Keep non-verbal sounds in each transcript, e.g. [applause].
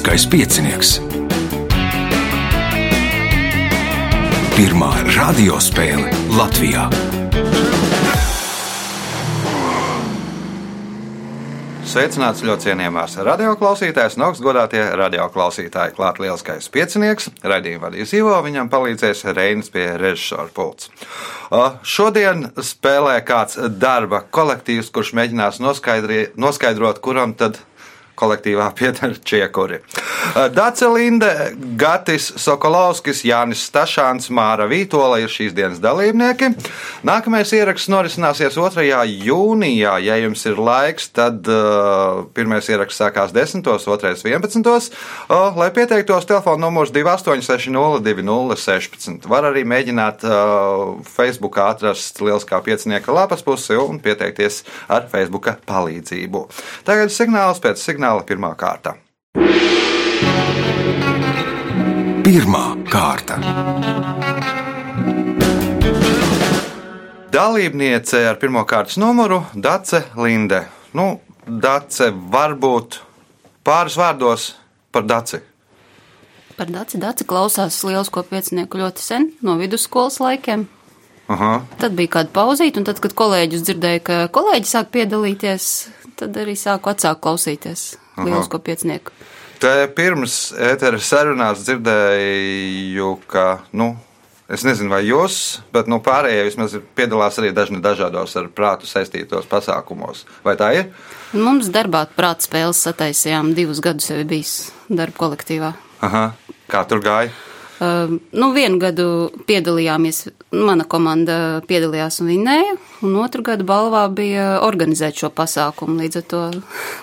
Lieliskais piecinieks. Pirmā radiospēle Latvijā. Sveicināts ļoti cienījamās radioklausītājas un augstgadātie radioklausītāji. Klāt lielskais piecinieks, raidījuma vadīs Ivo, viņam palīdzēs Reinas pie režisora pults. Šodien spēlē kāds darba kolektīvs, kurš mēģinās noskaidrot, kuram tad kolektīvā [laughs] pieder čiekuri. Dace Linde, Gatis Sokolovskis, Jānis Stašāns, Māra Vītola ir šīs dienas dalībnieki. Nākamais ieraksts norisināsies 2. jūnijā. Ja jums ir laiks, tad uh, pirmais ieraksts sākās 10. 2. 11. Uh, lai pieteiktos, telefona numurs 28602016. Var arī mēģināt uh, Facebookā atrast Lieliskā piecinieka lapas pusi un pieteikties ar Facebooka palīdzību. Tagad signāls pēc signāla pirmā kārta. Pirmā kārta. Dalībniece ar pirmā kārtas numuru - Dace Linde. Nu, Dace varbūt pāris vārdos par Daci. Par Daci Daci klausās liels kopiecinieku ļoti sen, no vidusskolas laikiem. Aha. Tad bija kāda pauzīte, un tad, kad kolēģis dzirdēja, ka kolēģi sāk piedalīties, tad arī sāku atsākt klausīties liels kopiecinieku. Te pirms ētera sarunās dzirdēju, ka, nu, es nezinu, vai jūs, bet nu, pārējie vismaz piedalās arī dažni dažādos ar prātu saistītos pasākumos. Vai tā ir? Mums darbā prāta spēles sataisījām divus gadus jau bijis darba kolektīvā. Aha. Kā tur gāja? Uh, nu, vienu gadu piedalījāmies, mana komanda piedalījās un vinnēja, un otru gadu balvā bija organizēt šo pasākumu. Līdz ar to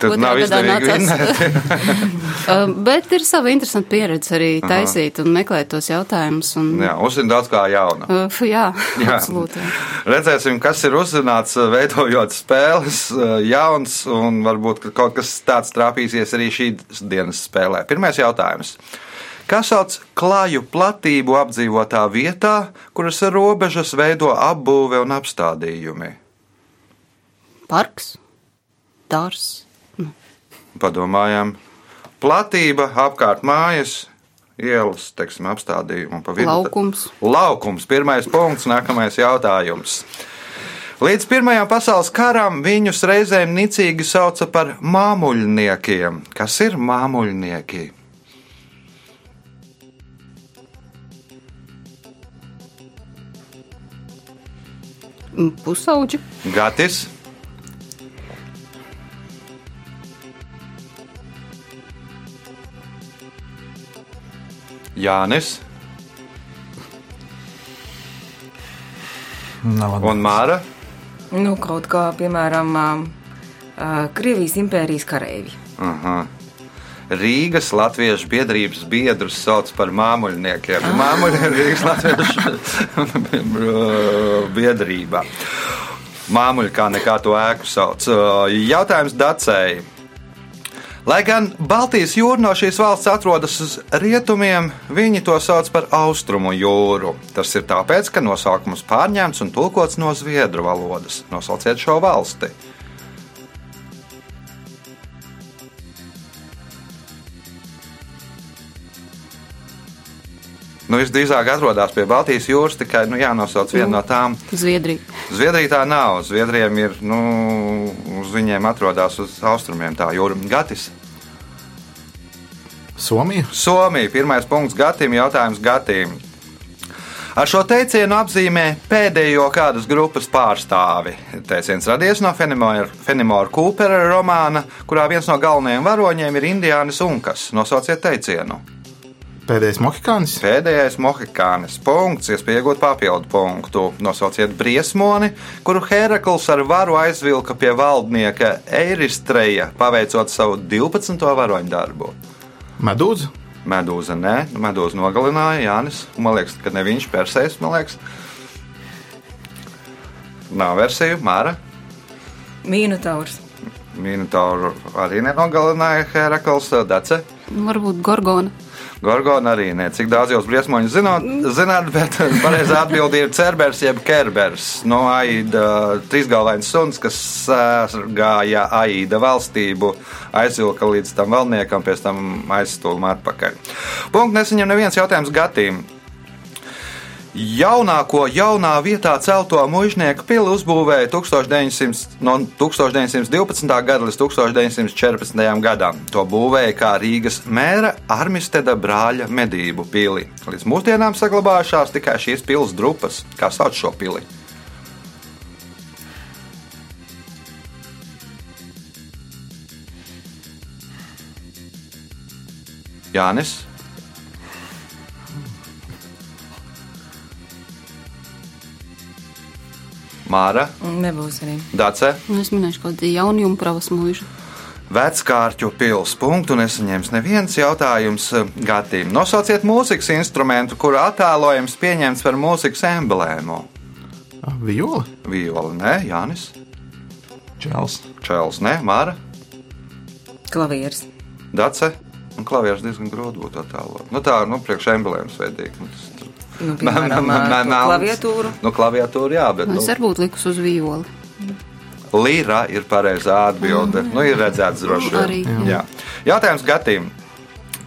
Tad nav izdevīgi uh, [laughs] Bet ir sava interesanta pieredze arī Aha. taisīt un meklēt tos jautājumus. Un... Jā, uzzina daudz kā jauna. Uh, jā, [laughs] jā, absolūti. Jā. Redzēsim, kas ir uzzināts, veidojot spēles jauns, un varbūt kaut kas tāds trāpīsies arī šīs dienas spēlē. Pirmais jautājums kas sauc klāju platību apdzīvotā vietā, kuras robežas veido apbūve un apstādījumi. Parks, dārs. Nu. Padomājām, platība apkārt mājas, ielas, teiksim, apstādījumu un pa vidu. Laukums. Laukums, pirmais punkts, nākamais jautājums. Līdz Pirmajam pasaules karam viņus reizēm nicīgi sauca par māmuļniekiem. Kas ir māmuļnieki? Pusauģi. Gatis. Jānis. Nav Un Māra. Nu, kaut kā, piemēram, Krievijas impērijas kareivi. Aha. Rīgas Latviešu biedrības biedrus sauc par māmuļniekiem. Ah. Māmuļi ir Rīgas Latviešu [laughs] biedrība. Māmuļi kā nekā to ēku sauc. Jautājums Dacēji. Lai gan Baltijas jūra no šīs valsts atrodas uz rietumiem, viņi to sauc par austrumu jūru. Tas ir tāpēc, ka nosaukums pārņemts un tulkots no zviedru valodas. Nosauciet šo valsti. Nu, visdrīzāk atrodas pie Baltijas jūras, tikai nu, jānosauc viena no tām. Zviedrija. Zviedrija tā nav. Zviedrijiem ir, nu, uz viņiem atrodas uz austrumiem tā jūra. Gatis. Somija. Somija. Pirmais punkts Gatim. Jautājums Gatim. Ar šo teicienu apzīmē pēdējo kādas grupas pārstāvi. Teiciens radies no Fenimora Kūpera romāna, kurā viens no galvenajiem varoņiem ir Indiānis Unkas. Nosauciet teicienu. Pēdējais mohikānis. Pēdējais mohikānis. Punkts, iespēja iegūt papildu punktu. Nosauciet briesmoni, kuru Herakls ar varu aizvilka pie valdnieka Eiristreja, paveicot savu 12. varoņu darbu. Medūza. Medūza, nē, medūza nogalināja Jānis. Man liekas, ka ne viņš persēs, man liekas. Nav versiju, Māra. Mīnotaurs. Minotauru arī nenogalināja Herakls, Dace. Varbūt Gorgona. Gorgona arī ne. Cik daudz jūs briesmoņus zināt, zināt bet [laughs] pareizā atbilde ir cerbers jeb kerbers. No Aida trīsgalvains suns, kas sārgāja Aida valstību, aizvilka līdz tam valniekam, pēc tam aizstūma atpakaļ. Punkts nesaņem neviens jautājums Gatīm. Jaunāko jaunā vietā celto mužnieku pili uzbūvēja 1900, no 1912. gada līdz 1914. gadam. To būvēja kā Rīgas mēra Armisteda brāļa medību pili. Līdz mūsdienām saglabājušās tikai šīs pilsētas drupas, kā sauc šo pili. Jānis. Māra, Nebūs arī. Dace, Nu, es minēšu kaut kādu jaunu pravas mūžu. Veckārķu pilsēta punktu nesaņems neviens jautājums Gatīm. Nosauciet mūzikas instrumentu, kura attēlojums pieņemts par mūzikas emblēmu. Ah, Viola. Viola, nē, Jānis, Čels. Čēls, nē, Māra, Klavieris. Dace. Un klavieris diezgan grūti būtu attēlot. Nu, tā, nu, priekš emblēmas veidīgi. Nu, tas Nu, piemēram, melns. klaviatūru. Nu, klaviatūra, jā, bet. Es Nu, varbūt likus uz violi. Līra ir pareizā atbilde. Nu, ir redzēts droši vien. Jā. Jā. Jautājums Gatīm.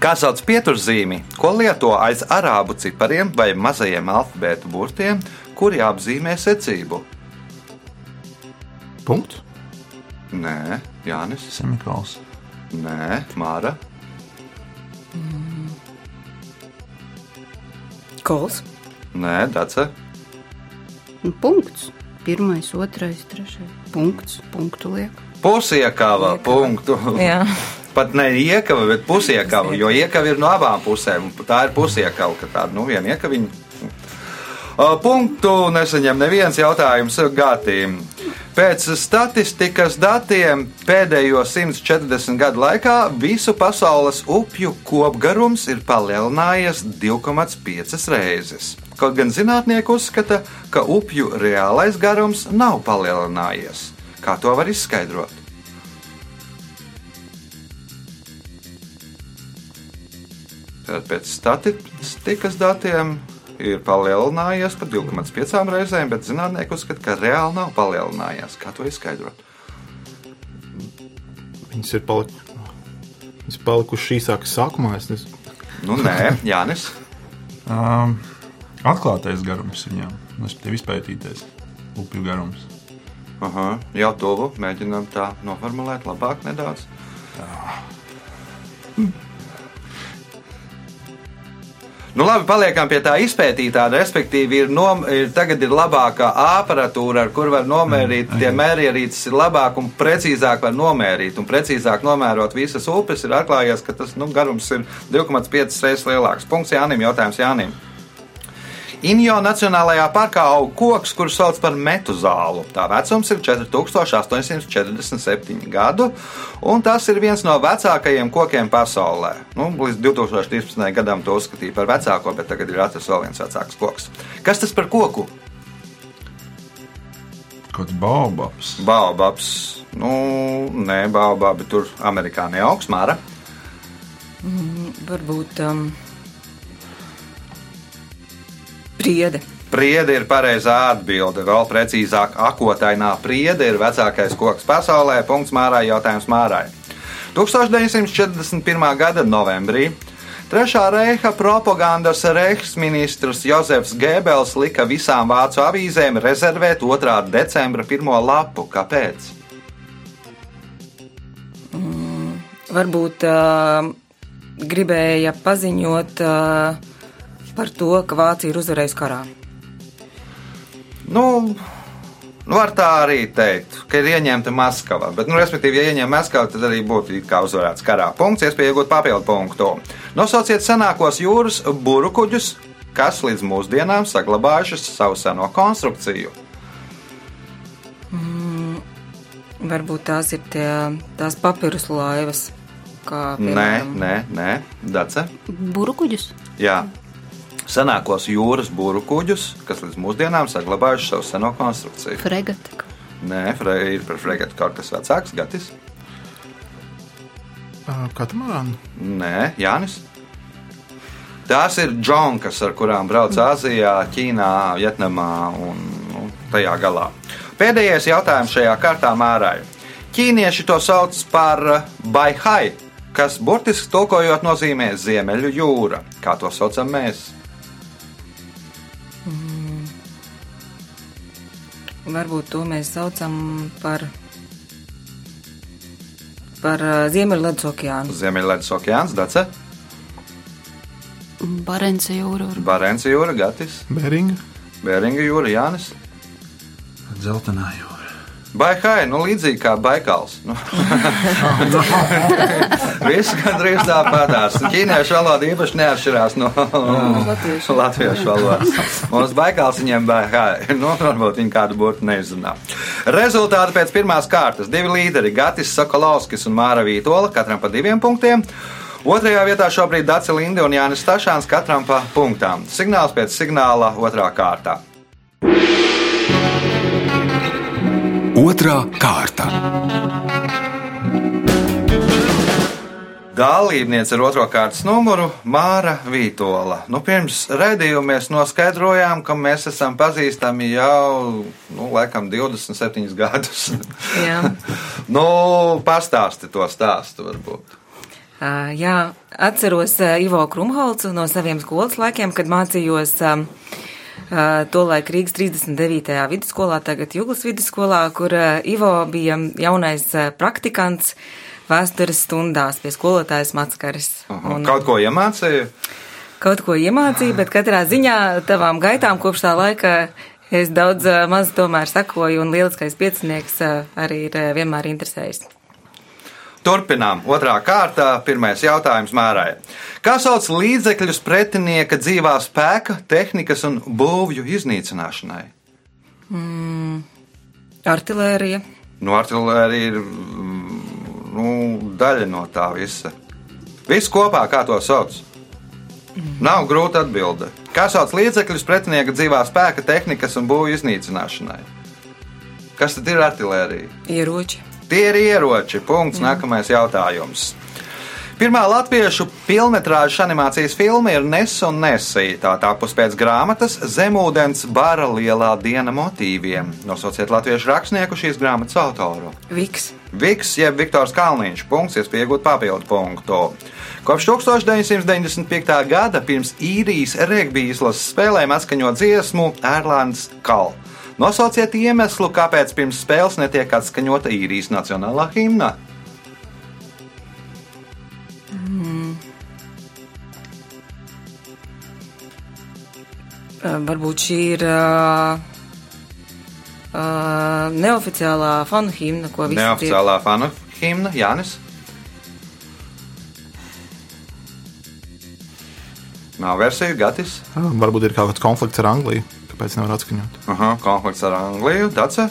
Kā sauc pieturzīmi, ko lieto aiz arābu cipariem vai mazajiem alfabētu burtiem, kuri apzīmē secību? Punkts. Nē, Jānis, Semikols. nē, Māra, Kols. nē, Dace, Nu, punkts. Pirmais, otrais, trešais. Punkts. Punktu liek. pusiekava, punktu. Jā. [laughs] Pat ne iekava, bet pusiekava, jo iekava ir no abām pusēm. un Tā ir pusiekava, ka tāda nu, viena iekaviņa. Uh, Punktu nesaņem neviens jautājums Gatīm. Pēc statistikas datiem pēdējo 140 gadu laikā visu pasaules upju kopgarums ir palielinājies 2,5 reizes. Kaut gan zinātnieki uzskata, ka upju reālais garums nav palielinājies. Kā to var izskaidrot? Tātad pēc statistikas datiem ir palielinājies par 2,5 reizēm, bet zinātnieki uzskata, ka reāli nav palielinājies. Kā to izskaidrot? Viņas ir palikušas. Viņas palikušas īsākas sākumā. Es nezinu. Nu, nē, [laughs] Jānis. Um, atklātais garums viņām, respektīvi izpētītais upju garums. Aha, jau tuvu mēģinām tā noformulēt labāk nedaudz. Nu, labi, paliekam pie tā izpētītā. Respektīvi, ir, nom, ir tagad ir labākā aparatūra, ar kur var nomērīt. Tie mērierīces ir labāk un precīzāk var nomērīt. Un precīzāk nomērot visas upes, ir atklājies, ka tas nu, garums ir 2,5 reizes lielāks. Punkts Jānim, jautājums Jānim. Injo Nacionālajā parkā aug koks, kurus sauc par metu zālu. Tā vecums ir 4847 gadu, un tas ir viens no vecākajiem kokiem pasaulē. Nu, līdz 2013. gadam to uzskatīja par vecāko, bet tagad ir atrasts vēl viens vecāks koks. Kas tas par koku? Kāds baobabs. Baobabs. Nu, nē, baobabi tur Amerikā neaugs, Māra. Varbūt um, priede. Priede ir pareizā atbilde. Vēl precīzāk, akotainā priede ir vecākais koks pasaulē. Punkts Mārai, jautājums Mārai. 1941. gada novembrī Trešā reiha propagandas reiksministrs Jozefs Gēbels lika visām vācu avīzēm rezervēt 2. decembra pirmo lapu. Kāpēc? Varbūt uh, gribēja paziņot uh, par to, ka Vācija ir uzvarējusi karā. Nu, nu, var tā arī teikt, ka ir ieņemta Maskava. Bet, nu, respektīvi, ja ieņem Maskavu, tad arī būtu kā uzvarēts karā. Punkts, iespēja iegūt papildu punktu. Nosauciet senākos jūras burbuļkuģus, kas līdz mūsdienām saglabājušas savu seno konstrukciju. Varbūt tās ir tie, tās papīrus laivas. Kā, Nē, piemēram, nē, nē, Dace. Burbuļkuģus. Jā. Senākos jūras burbuļkuģus, kas līdz mūsdienām saglabājuši savu seno konstrukciju. Fregata. Nē, fre, ir par fregatu kaut kas vecāks, Gatis. Katamarāna. Nē, Jānis. Tās ir džonkas, ar kurām brauc Āzijā, Ķīnā, Vietnamā un nu, tajā galā. Pēdējais jautājums šajā kārtā mārai. Ķīnieši to sauc par baihai, kas burtiski tulkojot nozīmē Ziemeļu jūra. Kā to saucam mēs? Varbūt to mēs saucam par, par uh, Ziemeļledus okeānu. Ziemeļledus okeāns, Dace, Barents jūra. Barents jūra, Gatis, Beringa. Bēringa jūra, Jānis. Zeltenā jūra. Baihai, nu līdzīgi kā Baikals. Nu. [laughs] Viss gandrīz tāpatās. Ķīniešu valoda īpaši neatšķirās no latviešu. latviešu valodas. Mums Baikals viņiem Baihai. Nu, varbūt viņi kādu būtu neizrunā. Rezultāti pēc pirmās kārtas. Divi līderi - Gatis Sokolovskis un Māra Vītola, katram pa diviem punktiem. Otrajā vietā šobrīd Dārsa Linde un Jānis Stašāns katram pa punktām. Signāls pēc signāla otrā kārtā. Otra kārta. Dalībniece ar otro kārtas numuru Māra Vītola. Nu, pirms redzējuma mēs noskaidrojām, ka mēs esam pazīstami jau, nu, laikam, 27 gadus. Jā. [laughs] nu, pastāsti to stāstu, varbūt. Uh, jā, atceros uh, Ivo Krumholcu no saviem skolas laikiem, kad mācījos uh, tolaik Rīgas 39. vidusskolā, tagad Juglas vidusskolā, kur Ivo bija jaunais praktikants vēstures stundās pie skolotājas Matskaris. Un, Kaut ko iemācīju. kaut ko iemācīja, bet katrā ziņā tavām gaitām kopš tā laika es daudz maz tomēr sakoju, un lieliskais piecinieks arī ir vienmēr interesējis. Turpinām. Otrā kārta. Pirmais jautājums Mārai. Kā sauc līdzekļus pretinieka dzīvā spēka, tehnikas un būvju iznīcināšanai? Artilērija. Nu, artilērija ir mm, nu, daļa no tā visa. Viss kopā, kā to sauc? Nav grūti atbildēt. Kā sauc līdzekļus pretinieka dzīvā spēka, tehnikas un būvju iznīcināšanai? Kas tad ir artilērija? Ieroči. Tie ir ieroči. Punkts. Nākamais jautājums. Pirmā latviešu filmas animācijas filma ir Nes un Nesī. Tā tapusi pēc grāmatas Zemūdens bara lielā diena motīviem. Nosauciet latviešu rakstnieku šīs grāmatas autoru. Viks. Viks, jeb Viktors Kalniņš, punkts, iegūt papildu punktu. Kopš 1995. gada pirms īrijas regbija izlases spēlēm atskaņot dziesmu Erlands Kal. Nosauciet iemeslu, kāpēc pirms spēles netiek atskaņota īrijas nacionālā himna. Uh, Varbūt šī ir uh, uh, neoficiālā fanu himna, ko visi Neoficiālā fanu himna, Jānis. Nav versija, Gatis. Ah, Varbūt ir kaut kāds konflikts ar Angliju, kāpēc nevar atskaņot. Aha, konflikts ar Angliju, Dace.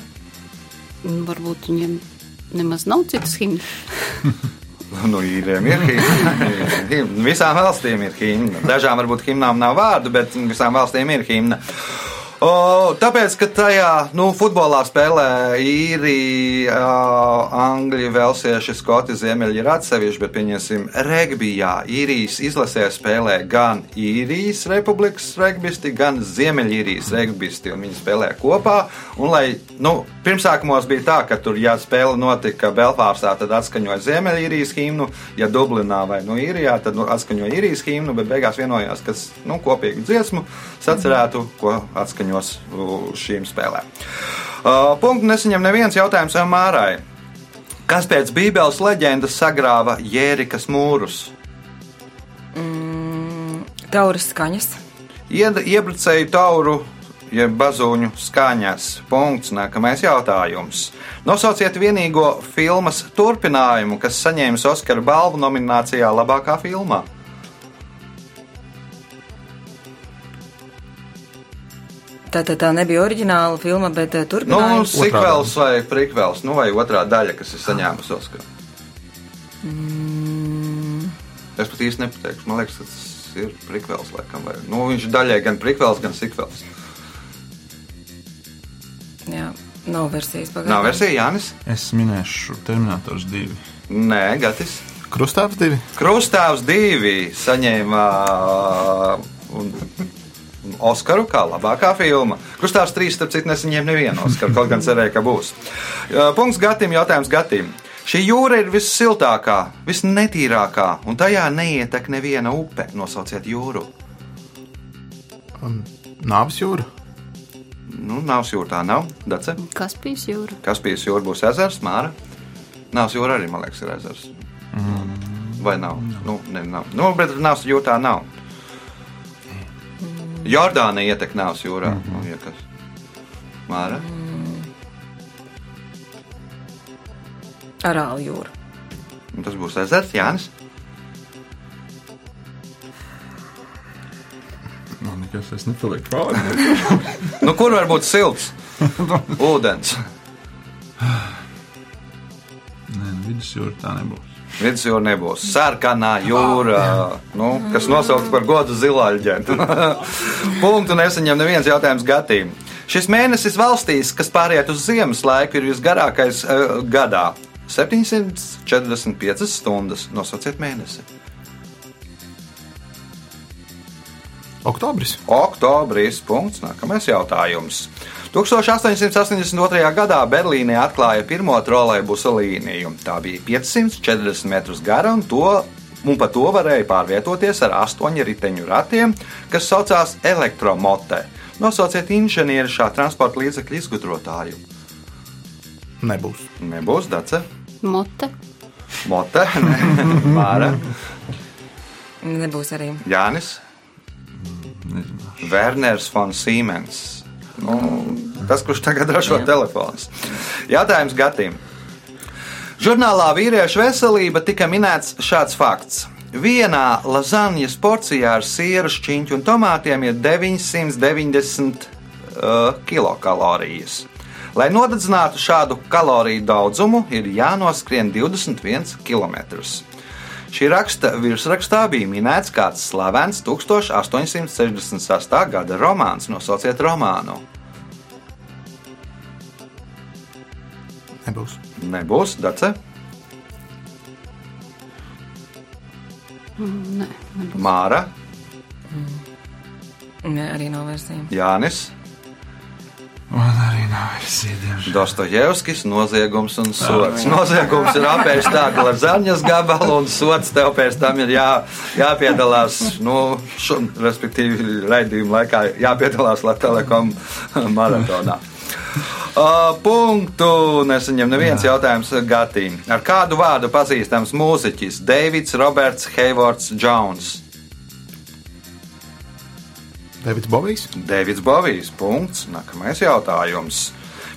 Varbūt viņiem nemaz nav citas himnas. [laughs] Nu, īriem ir himna. Visām valstīm ir himna. Dažām varbūt himnām nav vārdu, bet visām valstīm ir himna. O, tāpēc, ka tajā nu, futbolā spēlē īri, uh, angļu, velsieši, skoti, ziemeļi ir atsevišķi, bet, pieņemsim, regbijā īrijas izlasē spēlē gan īrijas republikas regbisti, gan ziemeļīrijas regbisti, un viņi spēlē kopā. Un, lai, nu, pirmsākumos bija tā, ka tur, ja spēle notika Belfāstā, tad atskaņoja ziemeļīrijas himnu, ja Dublinā vai nu, īrijā, tad nu, atskaņoja īrijas himnu, bet beigās vienojās, ka nu, kopīgu dziesmu sacerētu, ko atskaņos šīm spēlēm. Uh, punktu nesaņem neviens jautājums Mārai. Kas pēc Bībeles leģendas sagrāva Jērikas mūrus? Tauras skaņas. Ied- Iebrucēju tauru, jeb bazūņu skaņas. Punkts. Nākamais jautājums. Nosauciet vienīgo filmas turpinājumu, kas saņēmis Oskara balvu nominācijā labākā filmā. Tā, tā, tā nebija oriģināla filma, bet uh, Nu, turpinājums. Sikvels vai prikvels, nu, vai otrā daļa, kas ir saņēmusi Oskaru. Es pat īsti nepateikšu. Man liekas, tas ir prikvels, laikam. Vai, nu, viņš daļai gan prikvels, gan sikvels. Nav versijas pagaidām. Nav versija, Jānis? Es minēšu Terminators 2. Nē, Gatis. Krustāvs divi. Krustāvs divi saņēma uh, Oskaru kā labākā filma. Krustāvs trīs, starp citu, nesaņēma nevienu Oskaru, kaut gan cerēja, ka būs. Uh, Punkts Gatim, jautājums Gatim. Šī jūra ir vissiltākā, visnetīrākā, un tajā neietek neviena upe. Nosauciet jūru. Nāves jūra. Nu, nav jūra, tā nav. Dace. Kaspijas jūra. Kaspijas jūra būs ezers, Māra. Nav jūra arī, man liekas, ir ezers. Vai nav? Nu, ne, nav. Nu, bet nav jūra tā nav. Jordānija ietek nāves jūrā. Nu, ja kas. Māra. Arāla jūra. Un tas būs ezers, Jānis. Man nekas es nepalieku pāri. [laughs] Nu, kur var būt silts? [laughs] Ūdens. Nē, nu, vidusjūra tā nebūs. Vidusjūra nebūs. Sarkanā jūra, nu, kas nosaukts par godu zilāļģiem. [laughs] Punktu nesaņem neviens jautājums gatīm. Šis mēnesis valstīs, kas pāriet uz ziemas laiku, ir visgarākais uh, gadā - 745 stundas. Nosauciet mēnesi. Oktobris. Oktobris. Punkts. Nākamais jautājums. 1882. gadā Berlīnē atklāja pirmo trolēļbusa līniju. Tā bija 540 metrus gara un, to, un pa to varēja pārvietoties ar astoņu riteņu ratiem, kas saucās elektromotē. Nosauciet inženieri šā transporta līdzekļa izgudrotāju. Nebūs. Nebūs dace, Mote. mote, [laughs] Māra, Nebūs arī. Jānis. Werners von Siemens. Nu, tas, kurš tagad ražo telefonus. Jautājums Gatim. Žurnālā vīriešu veselība tika minēts šāds fakts. Vienā lazaņas porcijā ar sieru, šķiņķu un tomātiem ir 990 uh, kilokalorijas. Lai nodedzinātu šādu kaloriju daudzumu, ir jānoskrien 21 km. Šī raksta virsrakstā bija minēts kāds slavens 1868. gada romāns. Nosauciet romānu. Nebūs. Nebūs, Dace, Nē, Māra, Ne, arī nav versija. Jānis, Man arī nav diemžēl. Dostojevskis, noziegums un sots. Noziegums ir apēst tā, ka ar zarņas gabalu un sots tev pēc tam ir jā, jāpiedalās, nu, šo, respektīvi, raidījuma laikā jāpiedalās Latvijas telekom maratonā. Uh, punktu nesaņem neviens jautājums Gatīm. Ar kādu vārdu pazīstams mūziķis Deivids Roberts Heivords Jones? Davids Bovijs. Deivids Bovijs. Punkts. Nākamais jautājums.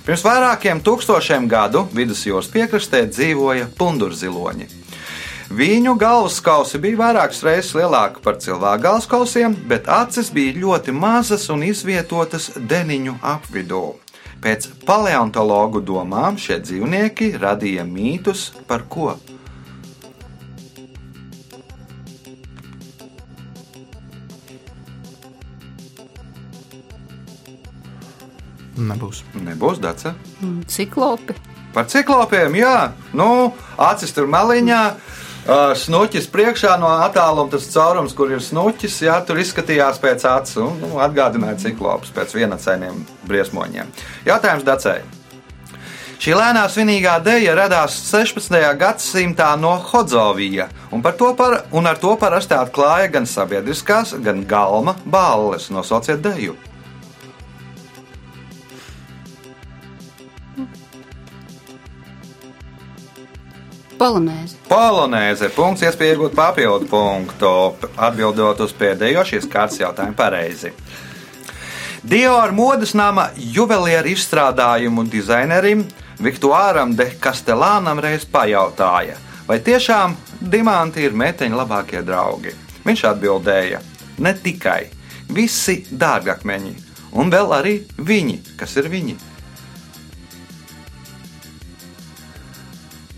Pirms vairākiem tūkstošiem gadu vidusjūras piekrastē dzīvoja pundurziloņi. Viņu galvaskausi bija vairākas reizes lielāki par cilvēku galvaskausiem, bet acis bija ļoti mazas un izvietotas deniņu apvidū. Pēc paleontologu domām šie dzīvnieki radīja mītus par ko? Nebūs. Nebūs daca. Ciklopi. Par ciklopiem, jā, nu, acis tur maliņā. ā, Snuķis priekšā no attāluma tas caurums, kur ir snuķis, jā, tur izskatījās pēc acu. un, Nu, atgādināja ciklopus pēc vienacainiem briesmoņiem. Jautājums Dacei. Šī lēnā svinīgā dēļa radās 16. gadsimtā no Hodzovija, un, par to par, un ar to parasti atklāja gan sabiedriskās, gan galma balles. Nosauciet dēļu. Polonēzi. Polonēze. Punkts, iespēja iegūt papildu punktu. Atbildot uz pēdējo šīs kārtas jautājumu pareizi. Dior modes nama juvelieru izstrādājumu dizainerim Viktoram de Castellānam reiz pajautāja, vai tiešām diamanti ir meteņa labākie draugi. Viņš atbildēja, ne tikai visi dārgakmeņi, un vēl arī viņi, kas ir viņi.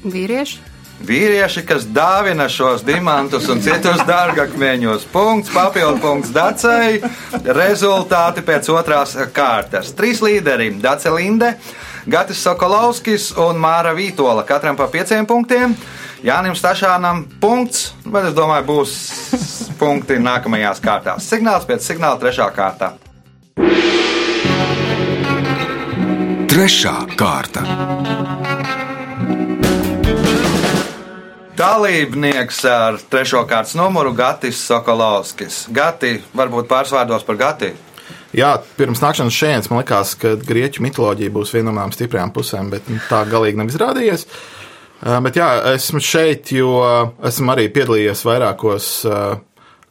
Vīrieši. Vīrieši, kas dāvina šos diamantus un citus dārgakmeņus. Punkts, papildu punkts Dacei. Rezultāti pēc otrās kārtas. Trīs līderi - Dace Linde, Gatis Sokolovskis un Māra Vītola. Katram pa pieciem punktiem. Jānim Stašānam punkts, bet es domāju, būs punkti nākamajās kārtās. Signāls pēc signāla trešā kārtā. Trešā kārta. Dalībnieks ar trešo kārtas numuru Gatis Sokolovskis. Gati, varbūt pāris vārdos par Gati. Jā, pirms nākšanas šeit man likās, ka grieķu mitoloģija būs viena no manām stiprajām pusēm, bet nu, tā galīgi nav izrādījies. Bet jā, esmu šeit, jo esmu arī piedalījies vairākos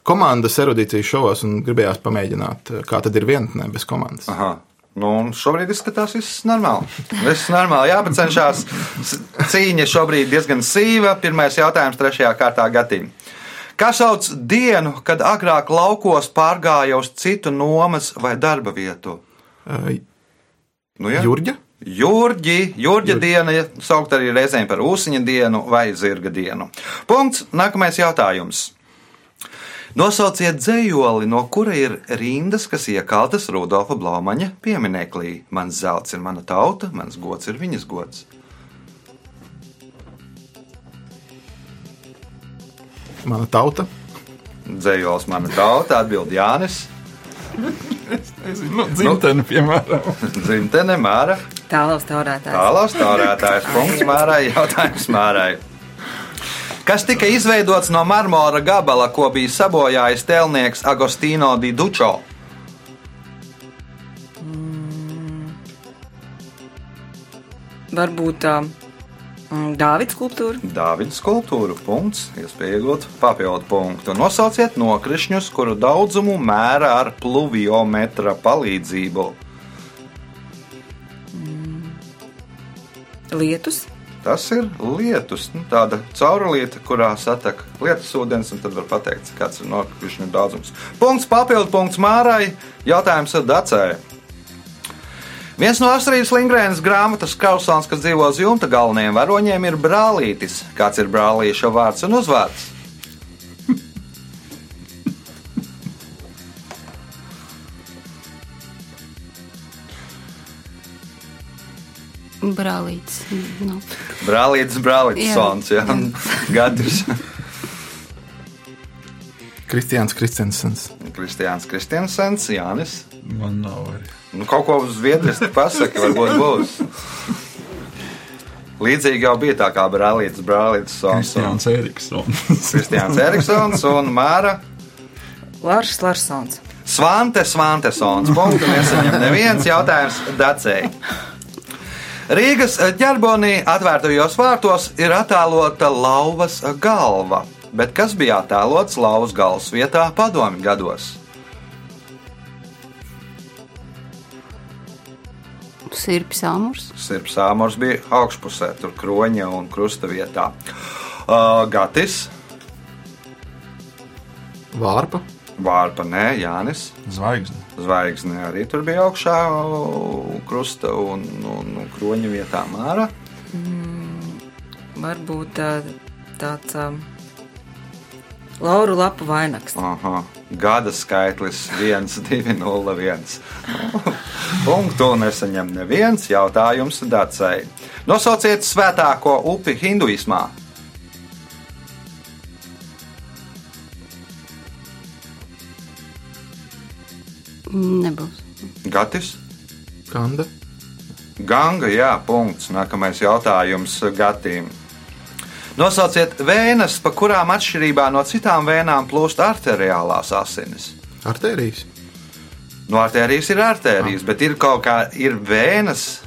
komandas erudīcijas šovos un gribējās pamēģināt, kā tad ir vienotnē bez komandas. Aha. Nu, šobrīd izskatās, viss normāli. Viss normāli, jāpacenšas. S- Cīņa šobrīd diezgan sīva. Pirmais jautājums trešajā kārtā Gatim. Kā sauc dienu, kad agrāk laukos pārgāja uz citu nomas vai darba vietu? Uh, Nu, ja? Jurģa? Jurģi, Jurģa diena, ja saukt arī reizēm par ūsuņa dienu vai zirga dienu. Punkts. Nākamais jautājums. Nosauciet dzējoli, no kura ir rindas, kas iekaltas Rudolfa Blaumaņa piemineklī. Mans zelts ir mana tauta, mans gods ir viņas gods. Mana tauta. Dzējols mana tauta, atbild Jānis, Nu, [laughs] dzimtene, piemēram. Zimtene, Māra. Tālaus taurētājs. Tālāk, taurētājs punkts Mārai, jautājums Mārai. Kas tika izveidots no marmora gabala, ko bija sabojājis tēlnieks Agostino di Dučo? Varbūt uh, Dāvids skulptūra. Dāvidas skulptūra punkts, iespēja iegūt papildu punktu. Nosauciet nokrišņus, kuru daudzumu mēra ar pluviometra palīdzību. Lietus. Tas ir lietus, nu, tāda caurlieta, kurā satek lietus ūdens, un tad var pateikt, kāds ir nokrišņu daudzums. Punkts, papildu punkts Mārai, jautājums ir Dacē. Viens no Astrīdas Lingrēnas grāmatas kausāns, kas dzīvo jumta galvenajiem varoņiem, ir brālītis. Kāds ir brālīša vārds un uzvārds? Brālītis. Nu, Brālītis, brālītis, Jā. sons, jā, [laughs] gadus. Kristiāns Kristensens. Kristiāns Kristiansens, Jānis. Man nav arī. Nu, kaut ko uz zviedriski pasaki, varbūt būs. Līdzīgi jau bija tā kā brālītis, brālītis, sons. un Kristiāns Eriksons. Kristiāns Eriksons [laughs] un Māra. Lārs Larsons. Svante Svantesons. Punktu nesaņem neviens jautājums Dacei. Rīgas ģerbonī atvērtajos vārtos ir attēlota lauvas galva, bet kas bija attēlots lauvas galvas vietā padomju gados? Sirpis āmurs. Sirps āmurs bija augšpusē, tur kroņa un krusta vietā. Uh, Gatis, Vārpa. Vārpa, nē, Jānis. Zvaigzne. Zvaigzne arī tur bija augšā, krusta un, un, un kroņa vietā Māra. Varbūt uh, tāds um, Lauru lapu vainags. Aha. Gada skaitlis 1, 2, 0, 1. Punktu nesaņem neviens jautājums Dacei. Nosauciet svētāko upi hinduismā. Nebūs. Gatis, Kanda. Ganga, jā, punkts. Nākamais jautājums Gatīm. Nosauciet vēnes, pa kurām atšķirībā no citām vēnām plūst arteriālās asinis. Artērijas. No artērijas ir artērijas, bet ir kaut kā ir vēnes,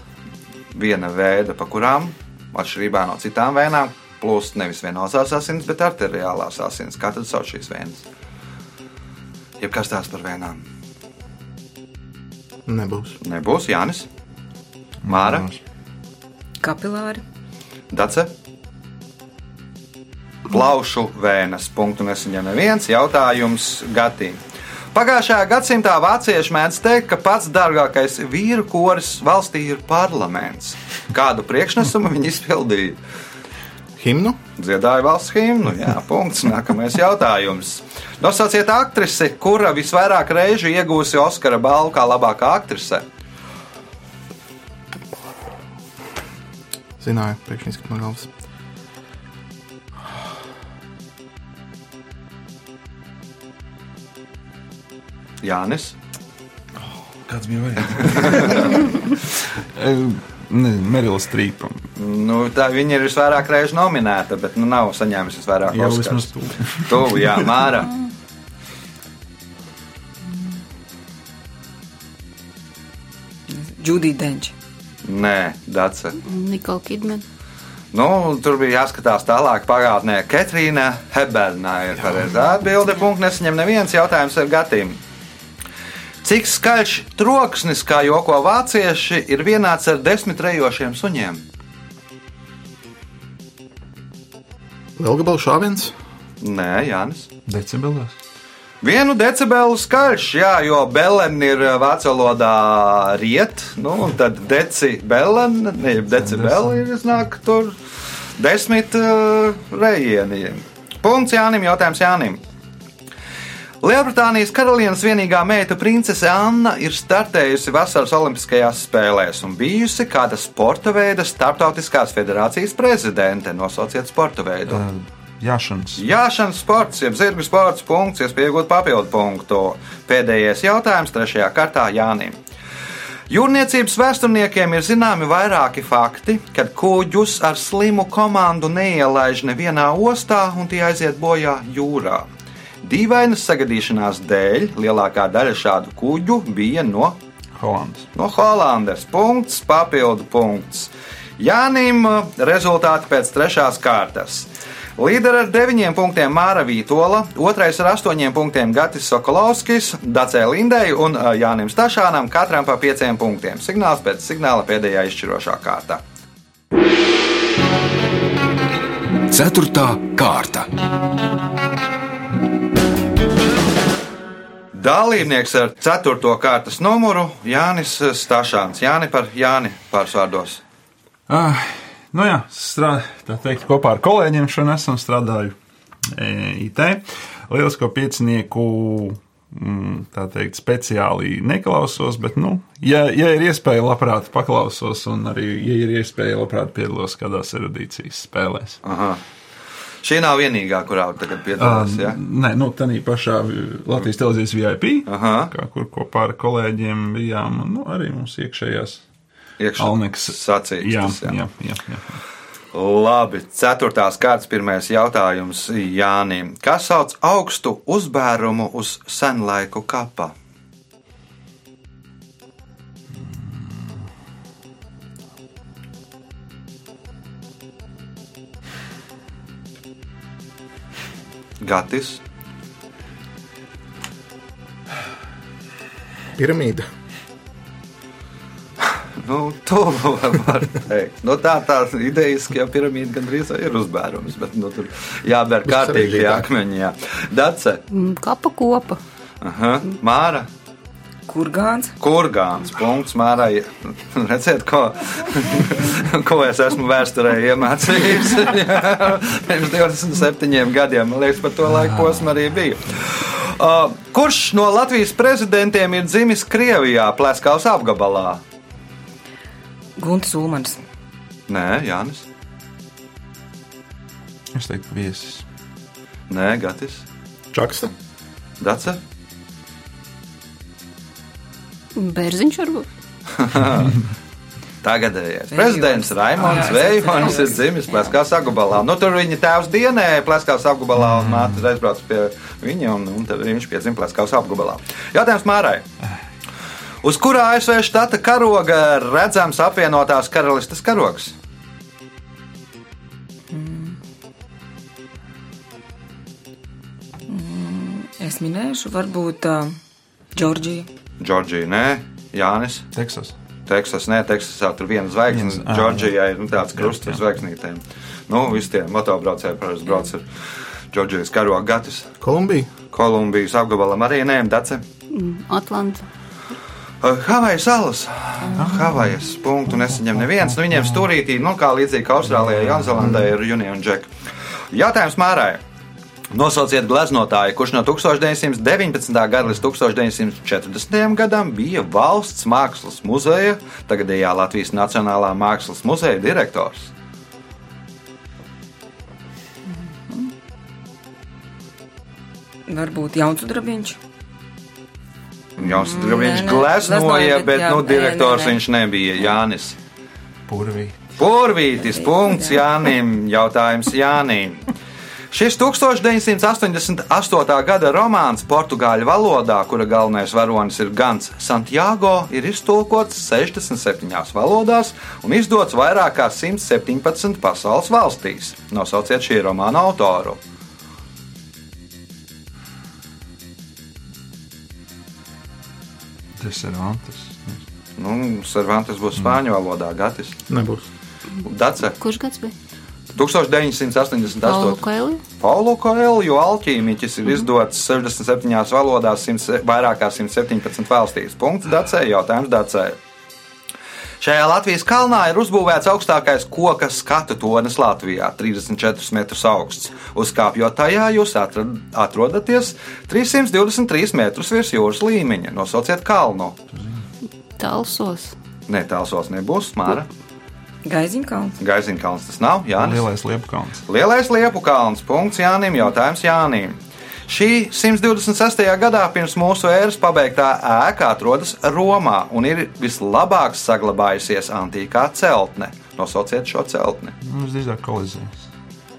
viena veida, pa kurām atšķirībā no citām vēnām plūst nevis vienosās asins, bet arteriālās asins. Kā tad sauc šīs vēnes? Jeb kas tās par vēnām? Nebūs. Nebūs Jānis, Māra, Kapilāri. Dace. Plaušu vēnes. Punktu nesaņem neviens jautājums Gatīm. Pagājušajā gadsimtā vācieši mēdz teikt, ka pats dārgākais vīru koris valstī ir parlaments. Kādu priekšnesumu viņi izpildīja? Himnu. Dziedāja valsts himnu. Jā, punkts. Nākamais jautājums. Nosauciet aktrisi, kura visvairāk reižu iegūsi Oskara balvu kā labākā aktrise. Zināju, izkrīt no galvas. Jānis. Kāds bija vajadzīgs? [laughs] [laughs] Merila Strīpa. Nu, tā viņa ir visvairāk reižu nominēta, bet nu, nav saņēmusi visvairāk Jau Oskars. vismaz tuvu. Tuvu, jā, Māra. Džudija Denča. Nē, Dace. Nikola Kidman. Nu, tur bija jāskatās tālāk pagātnē. Katrīna Hebernā ir pareizā atbilde. Punkts nesaņem neviens jautājums ar gatīm. Cik skaļš troksnis, kā joko vācieši, ir vienāds ar desmit rejošiem suņiem? Lielgabalu šāviens. Nē, Jānis. Decibelos. Vienu decibelu skaļš, jā, jo belen ir eh, vācu valodā riet, nu, un tad decibelen, ne, decibeli ir iznāk tur desmit uh, rejieni. Punkts Jānim, jautājums Jānim. Lielbritānijas karalienes vienīgā meita princese Anna ir startējusi vasaras Olimpiskajās spēlēs un bijusi kāda sporta veida starptautiskās federācijas prezidente. Nosauciet sporta veidu. Jāšanas. Jāšanas sports, jeb zirgu sports, punkts, iespēja iegūt papildu punktu. Pēdējais jautājums trešajā kārtā Jānim. Jūrniecības vēsturniekiem ir zināmi vairāki fakti, kad kuģus ar slimu komandu neielaiž nevienā ostā un tie aiziet bojā jūrā. Dīvainas sagadīšanās dēļ lielākā daļa šādu kuģu bija no, Holandas. no Holandes. Punkts, papildu punkts. Jānim uh, rezultāti pēc trešās kārtas. Līderi ar deviņiem punktiem Māra Vītola, otrais ar astoņiem punktiem Gatis Sokolovskis, Dacē Lindei un uh, Jānim Stašānam katram pa pieciem punktiem. Signāls pēc signāla pēdējā izšķirošā kārta. Ceturtā kārta. Dalībnieks ar 4. kārtas numuru Jānis Stašāns. Jāni par Jāni pārsvārdos. Ah, nu jā, strād, tā teikt, kopā ar kolēģiem šodien esam strādāju e, IT. Lielisko piecinieku, mm, tā teikt, speciāli neklausos, bet, nu, ja, ja ir iespēja, labprāt paklausos, un arī, ja ir iespēja, labprāt piedalos kādās erudīcijas spēlēs. Aha. Šī nav vienīgā, kurā tagad piedalās. Ja? Nē, nu, tā pašā Latvijas televīzijas VIP, Aha. kā, kur kopā ar kolēģiem bijām, nu, arī mums iekšējās Alneks. sacīkstas. Jā, jā. jā, jā, jā. Labi, ceturtās kārtas pirmais jautājums Jānim. Kas sauc augstu uzbērumu uz senlaiku kapa? Gatis, Piramīda. nu, to var teikt. Nu, tā tā idejiski jau piramīda gandrīz ir uzbērums, bet nu, tur jāber kārtīgi akmeņi. Jā. Dace, Mm, Kapa kopa. aha, Māra. Kurgāns. Kurgāns. Punkts Mārai. [laughs] Redziet, ko, [laughs] ko es esmu vēsturē iemācījis. [laughs] Pirms 27 gadiem, man liekas, par to laiku posmu arī bija. Uh, kurš no Latvijas prezidentiem ir dzimis Krievijā, Plēskaus apgabalā? Gunts Ulmans. Nē, Jānis. Es teiktu, viesis. Nē, Gatis. Čaksta. Dace. Bērziņš varbūt. [laughs] Tagadējais prezidents Raimons Vējons ir dzimis Plēskās apgabalā. Nu, tur viņa tēvs dienēja Plēskās apgabalā un māte aizbrauca pie viņa, un, un tad viņš piedzima Plēskās apgabalā. Jautājums Mārai. Uz kurā ASV štata karoga redzams apvienotās karalistes karogs? Es minēšu, varbūt uh, Džordžija. Džordžija, nē, Jānis. Teksas. Teksas, nē, Teksasā tur viena zvaigzne. Viens, ā, Džordžijā ir nu, tāds krusts ar zvaigznītēm. Nu, visi tie motobraucēji parasti brauc ar Džordžijas karogu gatis. Kolumbija. Kolumbijas apgabalam arī nē, Dace. Mm, Atlanta. Uh, Havajas salas. Havajas punktu nesaņem neviens. Nu, viņiem stūrītī, nu, kā līdzīgi kā Austrālijā, Jaunzēlandē ir Union Jack. Jautājums Mārai. Nosauciet gleznotāju, kurš no 1919. gada līdz 1940. gadam bija valsts mākslas muzeja, tagadējā Latvijas Nacionālā mākslas muzeja direktors. Varbūt Jaunsudrabiņš. Jauns Mm, viņš nē, nē, gleznoja, bet jā, nu, nē, direktors nē, nē. viņš nebija Jānis. Purvī. Purvītis, punkts Jānim, jautājums Jānim. Šis 1988. gada romāns portugāļu valodā, kura galvenais varonis ir Gans Santiago, ir iztulkots 67 valodās un izdots vairāk kā 117 pasaules valstīs. Nosauciet šī romāna autoru. Tas ir Antis. Nu, Cervantes būs spāņu valodā, Gatis. Nebūs. Dace Kurš gads bija? 1988. Paulu Koeliju? Paulo Koelju alķīmiķis ir izdots 67 valodās, 100, vairāk kā 117 valstīs. Punkts Dacē, jautājums Dacē. Šajā Latvijas kalnā ir uzbūvēts augstākais koka skatu tonis Latvijā - 34 metrus augsts. Uzkāpjot tajā, jūs atrodaties 323 metrus virs jūras līmeņa. Nosauciet kalnu. Talsos. Nē, tālsos nebūs, Māra. Gaiziņkalns. Gaiziņkalns tas nav, Jā. Lielais liepkalns. Lielais liepu kalns. Punkts Jānim. Jautājums Jānim. Šī 126. gadā pirms mūsu ēras pabeigtā ēka atrodas Romā un ir vislabāk saglabājusies antīkā celtne. Nosauciet šo celtni. Nu, Visdrīzāk kolizējs.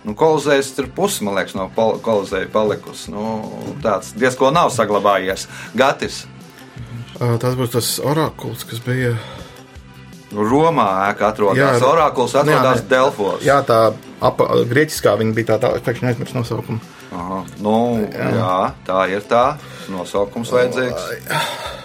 Nu, kolizējs tur pusi, man liekas, no kolizēja palikusi. Nu, tāds diezko nav saglabājies. Gatis. Tas būs tas orakuls, kas bija. Romā ēka atrodas. Jā, Orakuls jā, atrodas. Delfos. Jā, tā apa, grieķiskā viņa bija tā, tā pēkšņi aizmirsu nosaukumu. Aha, nu, jā. jā, tā ir tā. Nosaukums vajadzīgs. [laughs]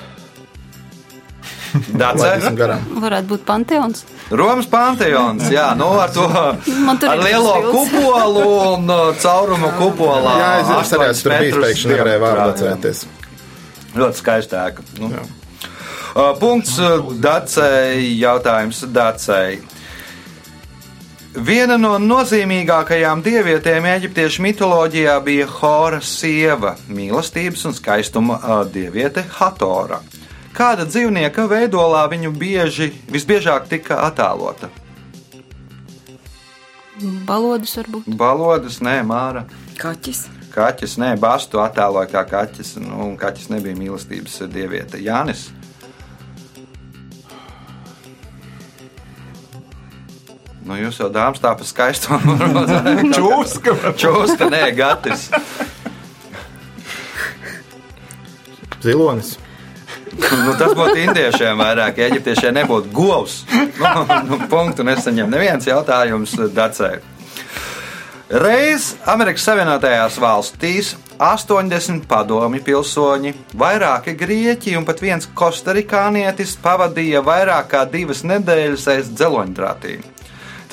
Laidīsim garām. Varētu būt Panteons. Romas panteons, jā, nu ar to [laughs] ar lielo kupolu un uh, caurumu kupolā. Jā, es, arī esmu tur bijis, metrus pēkšņi nevarēju vārdu jā. atcerēties. Ļoti skaista ēka. Nu. Uh, punkts uh, Dacei, jautājums Dacei. Viena no nozīmīgākajām dievietēm eģiptiešu mitoloģijā bija Hora sieva, mīlestības un skaistuma uh, dieviete Hatora. Kāda dzīvnieka veidolā viņu bieži, visbiežāk tika attēlota? Balodis varbūt. Balodas, nē, Māra. Kaķis. Kaķis, nē, Bastu attēloja kā kaķis. Nu, un kaķis nebija mīlestības dieviete. Jānis. Nu, jūs jau dāmas tā pa skaistu [laughs] Čūska! Čūska, nē, Gatis. Zilonis. Nu, tas būtu indiešiem vairāk, ja eģiptiešiem nebūtu govs. Nu, nu, punktu nesaņem neviens jautājums Dacē. Reiz Amerikas Savienotajās valstīs 80 padomi pilsoņi, vairāki grieķi un pat viens kostarikānietis pavadīja vairāk kā divas nedēļas aiz dzeloņdrātī.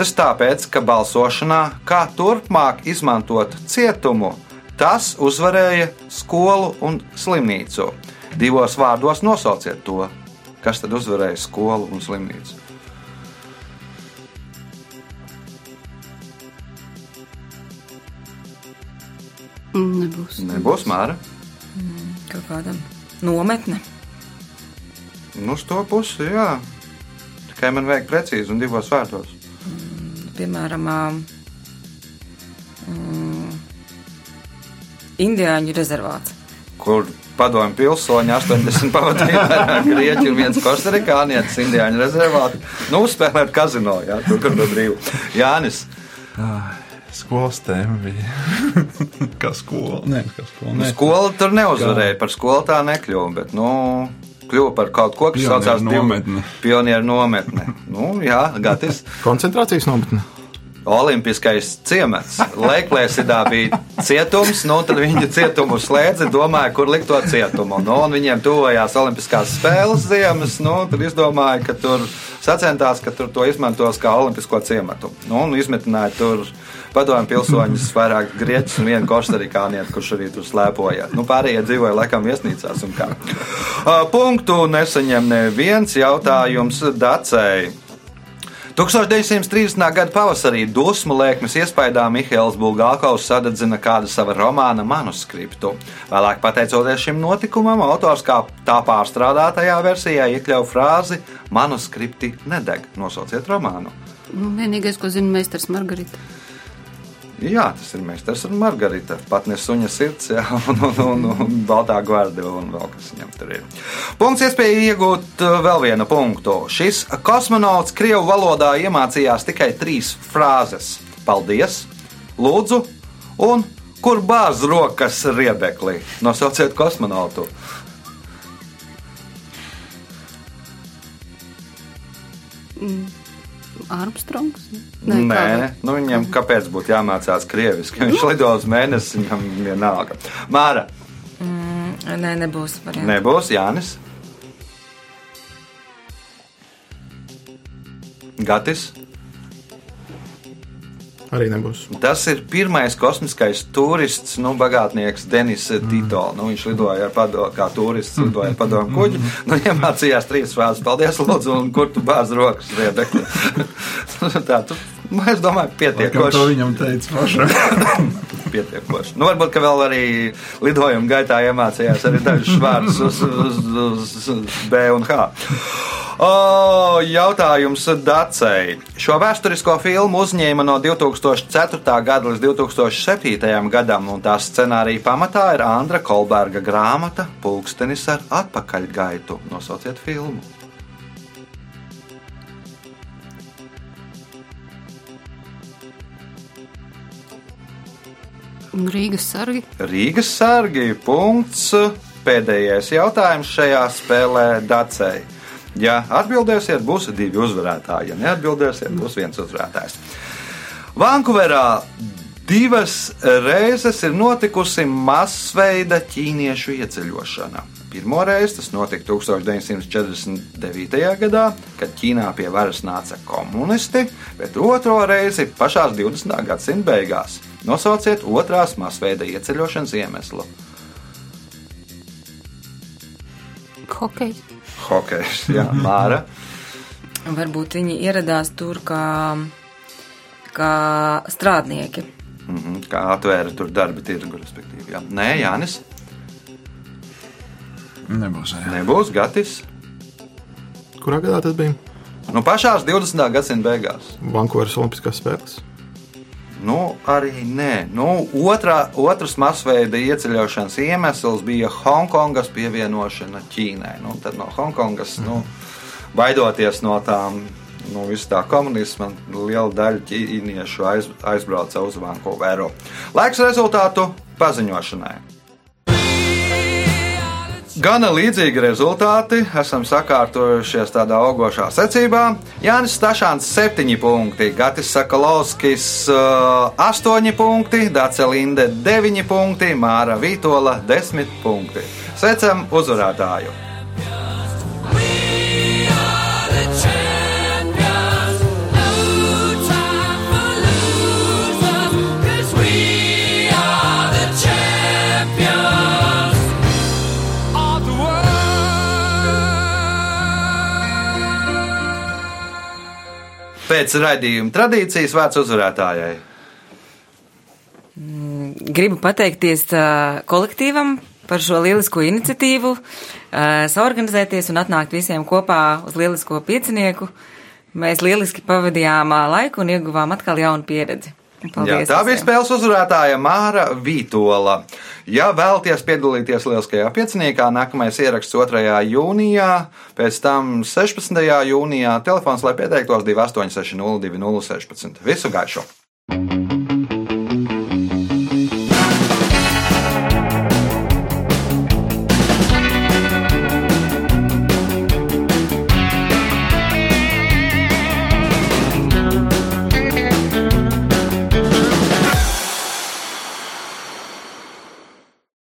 Tas tāpēc, ka balsošanā, kā turpmāk izmantot cietumu, tas uzvarēja skolu un slimnīcu. Divos vārdos nosauciet to, kas tad uzvarēja skolu un slimnīcu. Nebūs. Nebūs māra. Kaut kāda nometne. Nu, uz to pusi, jā. Tikai man vajag precīzi un divos vārdos. Piemēram, mm, Indiāņu rezervāts. Kur padomju pilsoņi 80 pavadīja vairāk grieķu un viens kostarikānietis indiāņu rezervātu. Nu, uzspēlēt kazino, jā, tur, kur bija brīvi. Jānis. Skolas tēma bija. [laughs] kā skola? Nē, kā skola. Nē. Skola tur neuzvarēja, par skolu tā nekļuva, bet, nu, kļuva par kaut ko, kas Pionieru saucās divu- nometne. Pionieru nometne. Nu, jā, Gatis. Koncentrācijas nometne. Olimpiskais ciemats. Lēklēsidā bija cietums, nu, tad viņi cietumu slēdza, domāja, kur likt to cietumu. Nu, un viņiem tuvojās Olimpiskās spēles ziemas, nu, tad izdomāja, ka tur sacentās, ka tur to izmantos kā Olimpisko ciematu. Nu, un izmetināja tur padomju pilsoņus, vairāk grieķus un vienu kostarikānieti, kurš arī tur slēpoja. Nu, pārējie dzīvoja laikam viesnīcās un kā. Punktu nesaņem neviens jautājums Dacei. 1930. gada pavasarī dusmu lēkmes iespējā Mihails Bulgākovs sadedzina kādu sava romāna manuskriptu. Vēlāk, pateicoties šim notikumam, autors kā tā pārstrādātajā versijā iekļauj frāzi: Manuskripti nedeg. Nosauciet romānu. Nu, vienīgais, ko zina meistars Margarita. Jā, tas ir meistars un Margarita. Pat ne suņa sirds, jā, [laughs] un, un, un, un baltā gvardi un vēl kas viņam tur ir. Punkts iespēja iegūt uh, vēl vienu punktu. Šis kosmonauts Krievu valodā iemācījās tikai trīs frāzes - paldies, lūdzu, un kur bāz rokas riebeklī. Nosauciet kosmonautu. Armstrongs? Nē, nu viņam kāpēc būtu jāmācās krieviski? Viņš lido uz mēnesi, viņam vienalga. Māra, Nē, nebūs. variantu. nebūs Jānis. Gatis. Arī nebūs. Tas ir pirmais kosmiskais turists, nu, bagātnieks Denis Tito. Nu, viņš lidoja ar padomu, kā turists, lidoja ar padomu kuģi. Nu, iemācījās trīs frāzes. Paldies, Lūdzu, un kur tu bāz rokas riebekli. [laughs] Tā, tu, nu, es domāju, pietiekoši. to viņam teica pašam. [laughs] pietiekoši. Nu, varbūt, ka vēl arī lidojuma gaitā iemācījās arī dažus vārdus uz, uz, uz B un H. O, jautājums Dacei. Šo vēsturisko filmu uzņēma no 2004. gada līdz 2007. gadam, un tās scenārija pamatā ir Andra Kolberga grāmata Pulkstenis ar atpakaļgaitu. Nosauciet filmu. Rīgas sargi. Rīgas sargi. Punkts. Pēdējais jautājums šajā spēlē Dacei. Ja atbildēsiet, būs divi uzvarētāji. Ja neatbildēsiet, būs viens uzvarētājs. Vankūverā divas reizes ir notikusi masveida ķīniešu ieceļošana. Pirmo reizi tas notika 1949. gadā, kad Ķīnā pie varas nāca komunisti, bet otro reizi pašā 20. gadsimta beigās. Nosauciet otrās masveida ieceļošanas iemeslu. Hokejs. Hokejs, [laughs] Jā, Māra. Varbūt viņi ieradās tur kā, kā strādnieki. Mhm, Kā atvēra tur darba tirgu, respektīvi. Jā. Nē, Jānis, Nebūs. Jā. nebūs Gatis. Kurā gadā tas bija? Nu, pašās 20. gadsimta beigās. Vankūveras Olimpiskās spēles. Nu, arī nē. Nu, otrā, otrs masveida ieceļošanas iemesls bija Hongkongas pievienošana Ķīnai. Nu, tad no Hongkongas, nu, baidoties no tām. Nu, tā komunisma liela daļa ķīniešu aiz, aizbrauca uz Vankūveru. Laiks rezultātu paziņošanai. Gana līdzīgi rezultāti esam sakārtojušies tādā augošā secībā. Jānis Stašāns 7 punkti, Gatis Sakalovskis 8 punkti, Dacelinde 9 punkti, Māra Vītola 10 punkti. Sveicam uzvarētāju! Pēc raidījuma tradīcijas vārds uzvarētājai. Gribu pateikties kolektīvam par šo lielisko iniciatīvu, saorganizēties un atnākt visiem kopā uz lielisko piecinieku. Mēs lieliski pavadījām laiku un ieguvām atkal jaunu pieredzi. Jā, Paldies! tā bija spēles uzvarētāja Māra Vītola. Ja vēlaties piedalīties lieliskajā pieciniekā, nākamais ieraksts 2. jūnijā, pēc tam 16. jūnijā telefons, lai pieteiktos 2860 2016. Visu gaišu!